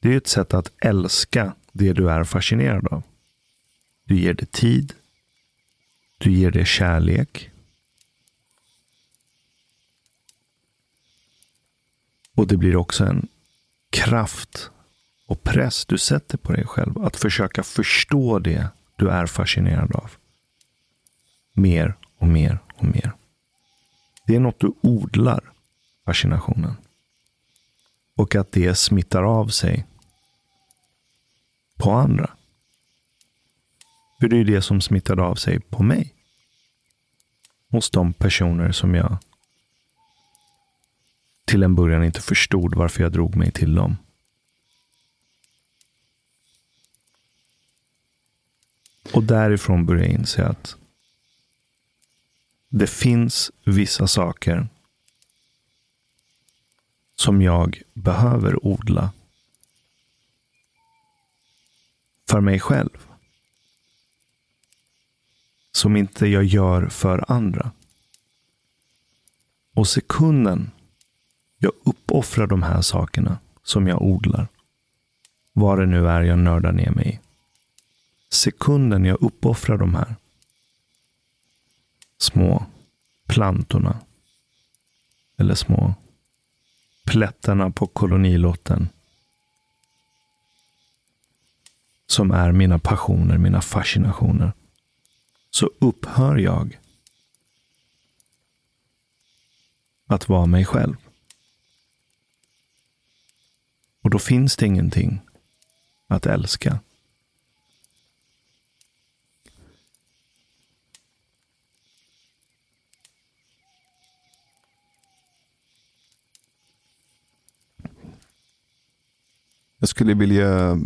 Det är ett sätt att älska det du är fascinerad av. Du ger det tid. Du ger det kärlek. Och det blir också en kraft och press du sätter på dig själv att försöka förstå det du är fascinerad av. Mer och mer och mer. Det är något du odlar, fascinationen. Och att det smittar av sig på andra. För det är det som smittade av sig på mig. Hos de personer som jag till en början inte förstod varför jag drog mig till dem. Och därifrån började jag inse att det finns vissa saker som jag behöver odla. för mig själv. Som inte jag gör för andra. Och sekunden jag uppoffrar de här sakerna som jag odlar. Vad det nu är jag nördar ner mig i. Sekunden jag uppoffrar de här små plantorna. Eller små plättarna på kolonilotten. Som är mina passioner, mina fascinationer. Så upphör jag att vara mig själv. Och då finns det ingenting att älska. Jag skulle vilja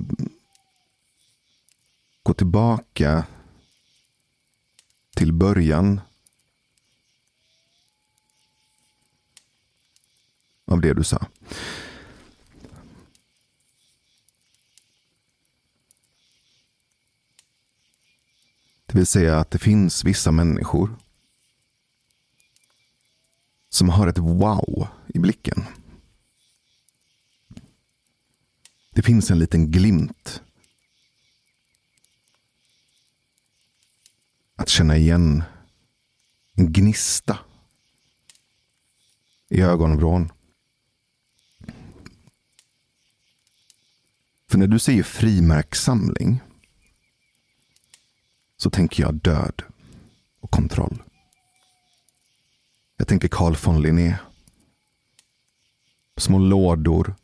gå tillbaka till början av det du sa. Det vill säga att det finns vissa människor som har ett wow i blicken. Det finns en liten glimt. Att känna igen en gnista i ögonvrån. För när du säger frimärkssamling så tänker jag död och kontroll. Jag tänker Carl von Linné. Små lådor.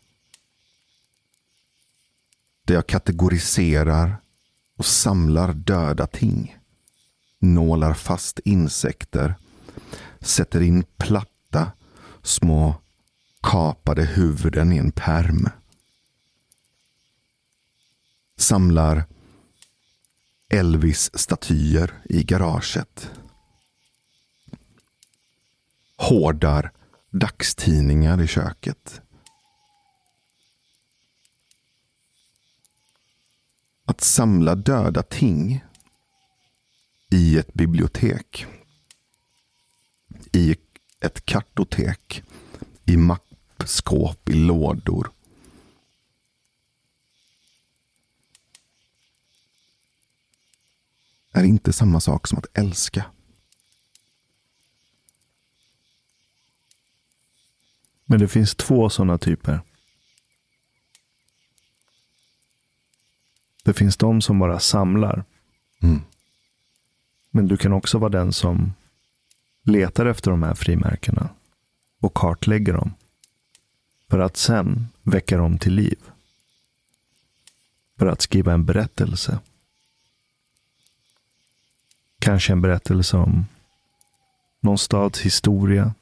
Där jag kategoriserar och samlar döda ting. Nålar fast insekter. Sätter in platta små kapade huvuden i en perm. Samlar Elvis-statyer i garaget. Hårdar dagstidningar i köket. Att samla döda ting i ett bibliotek. I ett kartotek. I mappskåp, i lådor. är inte samma sak som att älska. Men det finns två sådana typer. Det finns de som bara samlar. Mm. Men du kan också vara den som letar efter de här frimärkena och kartlägger dem. För att sen väcka dem till liv. För att skriva en berättelse. Kanske en berättelse om någon stads historia.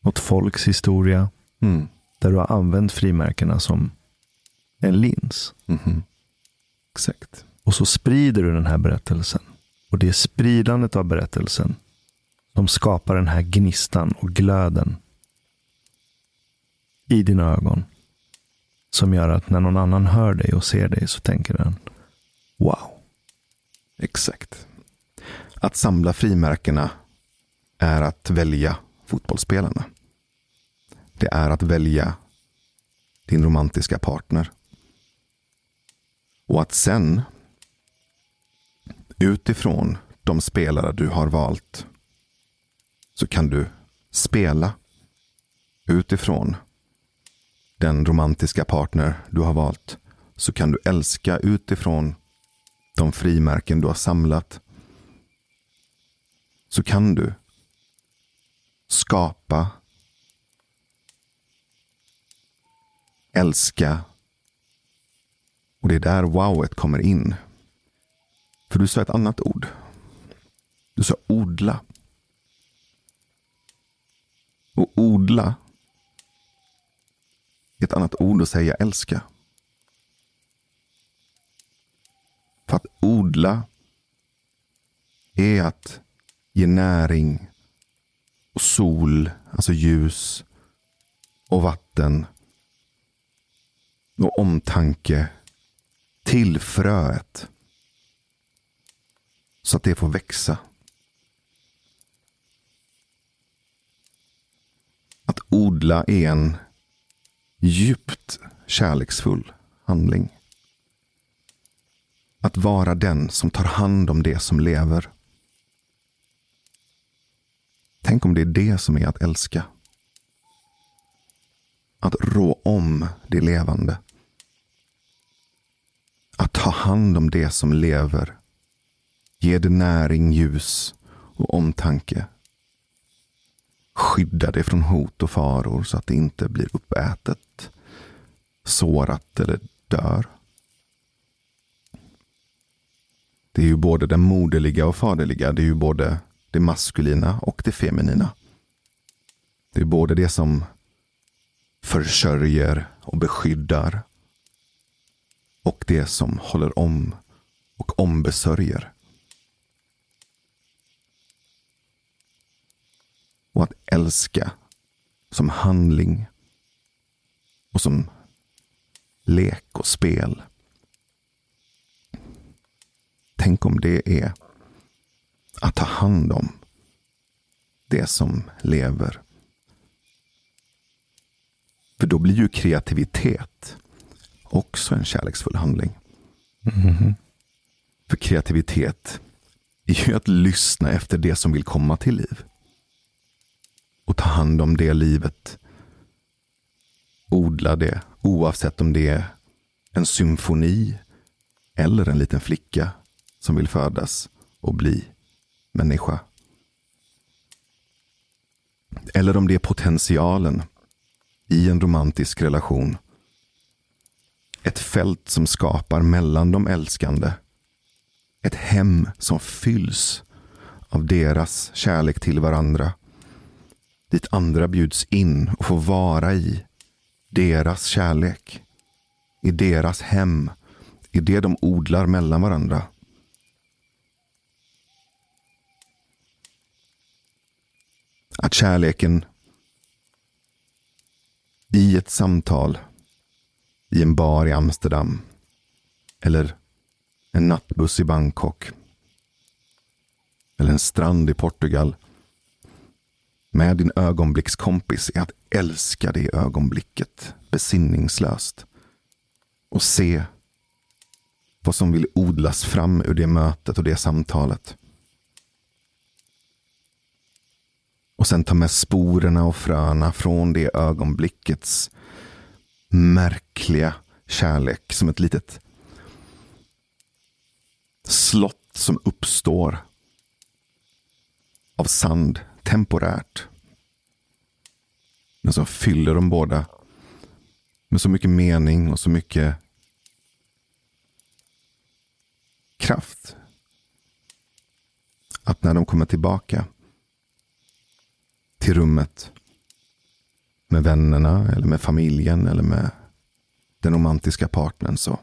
Något folks historia. Mm. Där du har använt frimärkena som en lins. Mhm. Exakt. Och så sprider du den här berättelsen. Och det är spridandet av berättelsen som skapar den här gnistan och glöden i dina ögon. Som gör att när någon annan hör dig och ser dig så tänker den Wow, Exakt. Att samla frimärkena är att välja fotbollsspelarna. Det är att välja din romantiska partner. Och att sen utifrån de spelare du har valt så kan du spela utifrån den romantiska partner du har valt. Så kan du älska utifrån de frimärken du har samlat. Så kan du skapa, älska. Och det är där wowet kommer in. För du sa ett annat ord. Du sa odla. Och odla är ett annat ord att säga älska. För att odla är att ge näring och sol, alltså ljus och vatten och omtanke till fröet. Så att det får växa. Att odla är en djupt kärleksfull handling. Att vara den som tar hand om det som lever. Tänk om det är det som är att älska. Att rå om det levande. Att ta hand om det som lever. Ge det näring, ljus och omtanke. Skydda det från hot och faror så att det inte blir uppätet, sårat eller dör. Det är ju både det moderliga och faderliga. Det är ju både det maskulina och det feminina. Det är både det som försörjer och beskyddar och det som håller om och ombesörjer. Och att älska som handling och som lek och spel. Tänk om det är att ta hand om det som lever. För då blir ju kreativitet också en kärleksfull handling. Mm. För kreativitet är ju att lyssna efter det som vill komma till liv. Och ta hand om det livet. Odla det oavsett om det är en symfoni eller en liten flicka som vill födas och bli människa. Eller om det är potentialen i en romantisk relation. Ett fält som skapar mellan de älskande. Ett hem som fylls av deras kärlek till varandra. Dit andra bjuds in och får vara i deras kärlek. I deras hem. I det de odlar mellan varandra. Att kärleken i ett samtal i en bar i Amsterdam. Eller en nattbuss i Bangkok. Eller en strand i Portugal. Med din ögonblickskompis är att älska det ögonblicket besinningslöst. Och se vad som vill odlas fram ur det mötet och det samtalet. Och sen ta med sporerna och fröna från det ögonblickets märkliga kärlek som ett litet slott som uppstår av sand temporärt. Men som fyller de båda med så mycket mening och så mycket kraft. Att när de kommer tillbaka till rummet med vännerna eller med familjen eller med den romantiska partnern så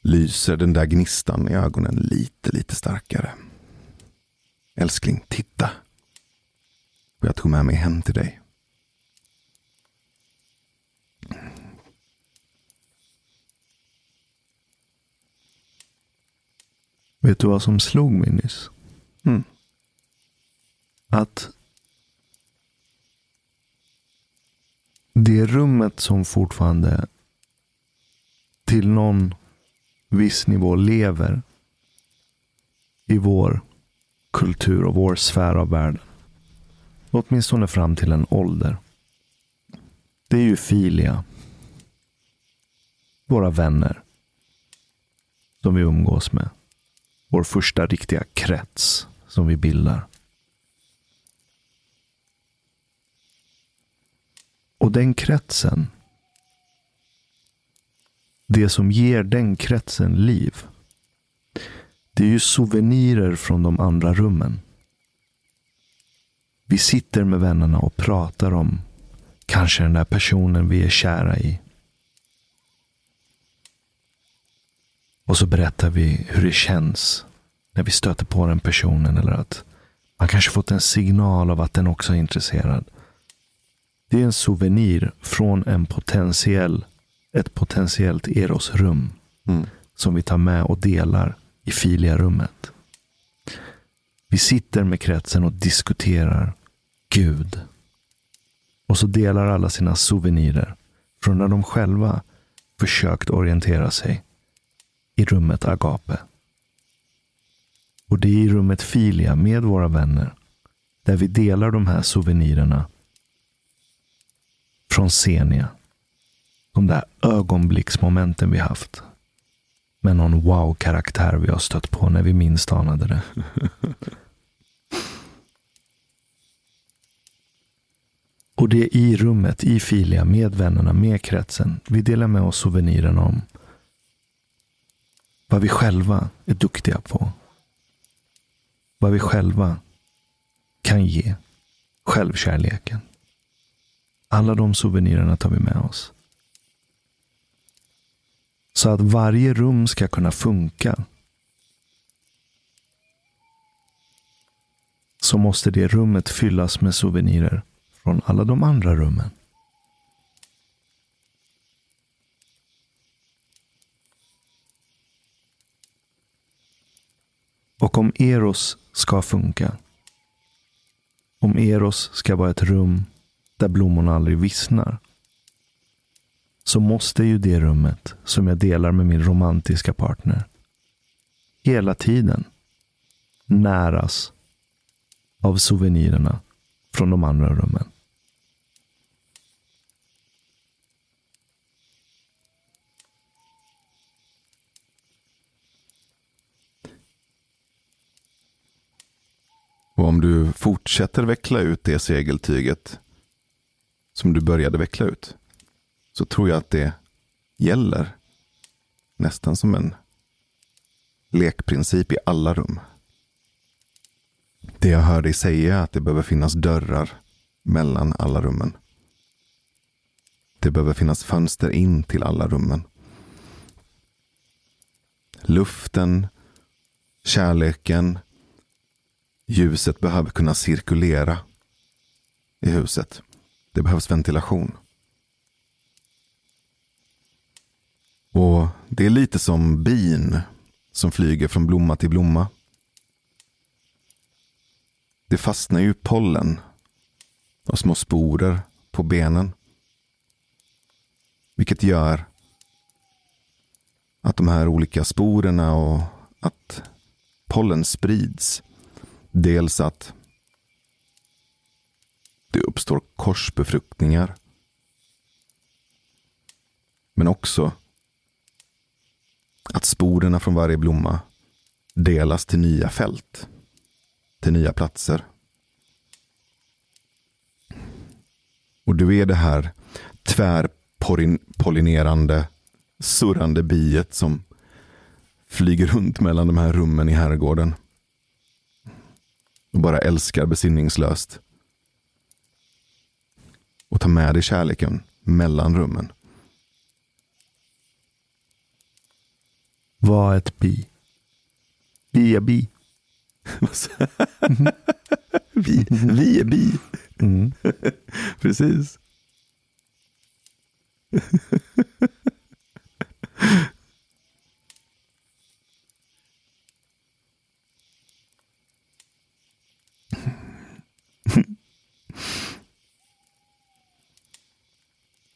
lyser den där gnistan i ögonen lite, lite starkare. Älskling, titta. Och jag tog med mig hem till dig. Vet du vad som slog mig nyss? Mm. Att det rummet som fortfarande till någon viss nivå lever i vår kultur och vår sfär av världen. Åtminstone fram till en ålder. Det är ju Filia. Våra vänner. Som vi umgås med. Vår första riktiga krets som vi bildar. Och den kretsen. Det som ger den kretsen liv. Det är ju souvenirer från de andra rummen. Vi sitter med vännerna och pratar om kanske den där personen vi är kära i. Och så berättar vi hur det känns när vi stöter på den personen. Eller att man kanske fått en signal av att den också är intresserad. Det är en souvenir från en potentiell ett potentiellt Eros-rum Mm. som vi tar med och delar i Filia-rummet. Vi sitter med kretsen och diskuterar Gud. Och så delar alla sina souvenirer från när de själva försökt orientera sig i rummet Agape. Och det är i rummet Filia med våra vänner där vi delar de här souvenirerna från Senia. De där ögonblicksmomenten vi haft. Med någon wow-karaktär vi har stött på när vi minst anade det. Och det är i rummet, i Filia, med vännerna, med kretsen. Vi delar med oss souvenirerna om vad vi själva är duktiga på. Vad vi själva kan ge. Självkärleken. Alla de souvenirerna tar vi med oss. Så att varje rum ska kunna funka. Så måste det rummet fyllas med souvenirer från alla de andra rummen. Och om Eros ska funka. Om Eros ska vara ett rum där blommorna aldrig vissnar. Så måste ju det rummet som jag delar med min romantiska partner hela tiden näras av souvenirerna från de andra rummen. Och om du fortsätter veckla ut det segeltyget som du började veckla ut. Så tror jag att det gäller nästan som en lekprincip i alla rum. Det jag hör dig säga är att det behöver finnas dörrar mellan alla rummen. Det behöver finnas fönster in till alla rummen. Luften, kärleken, ljuset behöver kunna cirkulera i huset. Det behövs ventilation. Och det är lite som bin som flyger från blomma till blomma. Det fastnar ju pollen och små sporer på benen. Vilket gör att de här olika sporerna och att pollen sprids. Dels att det uppstår korsbefruktningar. Men också att sporerna från varje blomma delas till nya fält. Till nya platser. Och du är det här tvärpollinerande, surrande biet som flyger runt mellan de här rummen i herrgården. Och bara älskar besinningslöst. Och tar med dig kärleken mellan rummen. Var ett bi. Bi är bi. vi, vi är bi. Mm. Precis.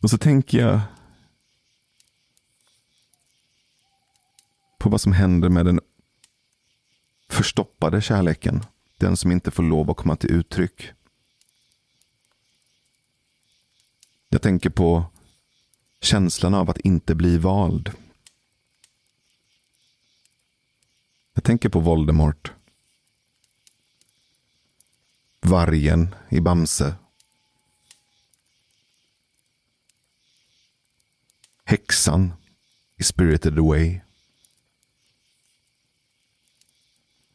Och så tänker jag på vad som händer med den förstoppade kärleken. Den som inte får lov att komma till uttryck. Jag tänker på känslan av att inte bli vald. Jag tänker på Voldemort. Vargen i Bamse. Häxan i Spirited Away.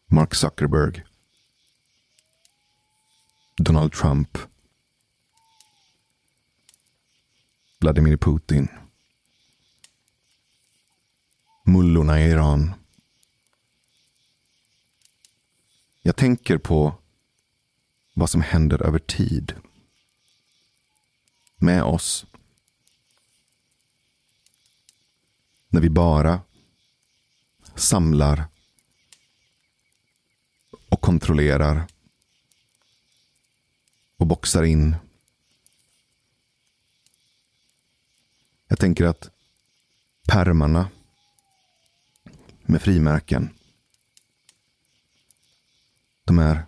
Mark Zuckerberg. Donald Trump. Vladimir Putin. Mullorna i Iran. Jag tänker på vad som händer över tid. Med oss. När vi bara samlar och kontrollerar och boxar in. Jag tänker att permarna med frimärken. De här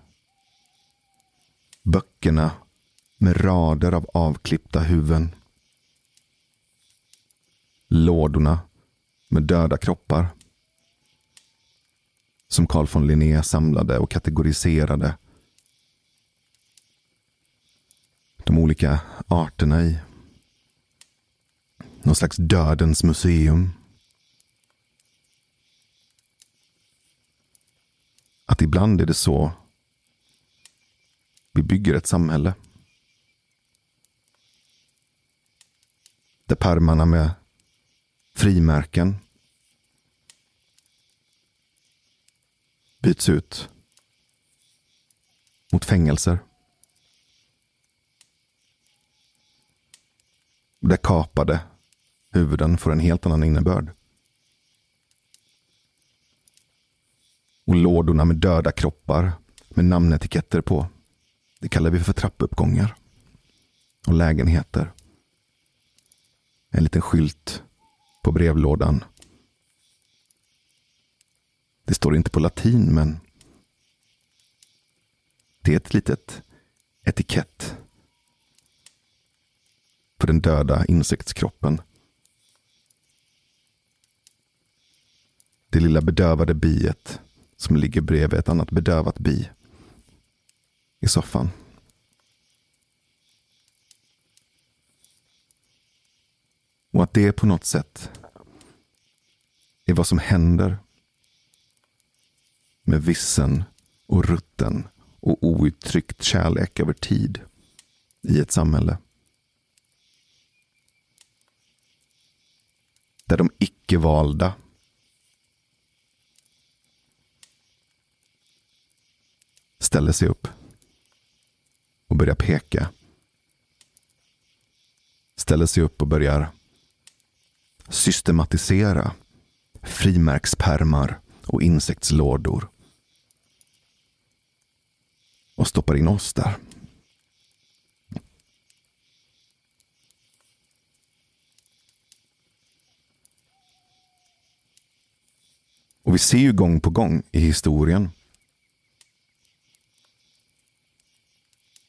böckerna med rader av avklippta huvuden. Lådorna med döda kroppar. Som Carl von Linné samlade och kategoriserade de olika arterna i. Någon slags dödens museum. Att ibland är det så vi bygger ett samhälle. Där pärmarna med frimärken byts ut mot fängelser. Där kapade huvuden får en helt annan innebörd. Och lådorna med döda kroppar med namnetiketter på. Det kallar vi för trappuppgångar. Och lägenheter. En liten skylt på brevlådan. Det står inte på latin, men det är ett litet etikett på den döda insektskroppen. Det lilla bedövade biet som ligger bredvid ett annat bedövat bi i soffan. Och att det på något sätt är vad som händer med vissen och rutten och outtryckt kärlek över tid i ett samhälle. Där de icke-valda ställer sig upp och börjar peka. Ställer sig upp och börjar systematisera frimärkspärmar och insektslådor. Och stoppar in oss där. Och vi ser ju gång på gång i historien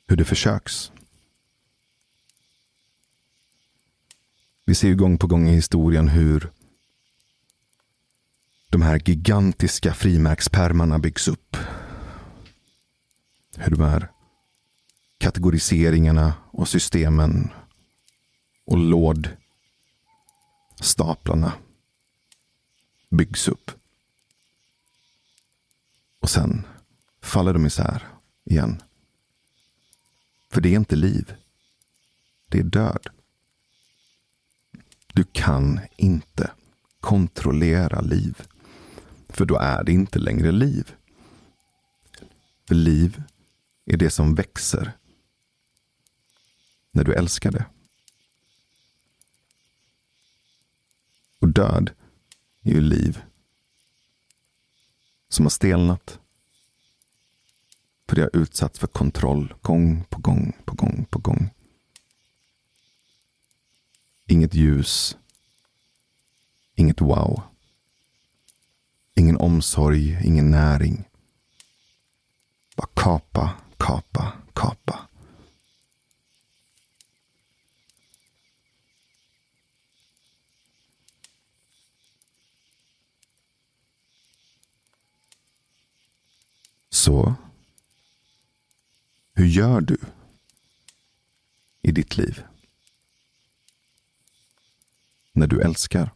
hur det försöks. Vi ser ju gång på gång i historien hur de här gigantiska frimärkspärmarna byggs upp. Hur de här kategoriseringarna och systemen och lådstaplarna byggs upp. Och sen faller de isär igen. För det är inte liv. Det är död. Du kan inte kontrollera liv. För då är det inte längre liv. För liv är det som växer när du älskar det. Och död är ju liv som har stelnat. För det har utsatts för kontroll gång på gång på gång på gång. Inget ljus. Inget wow. Ingen omsorg, ingen näring. Bara kapa, kapa, kapa. Så, hur gör du i ditt liv? När du älskar?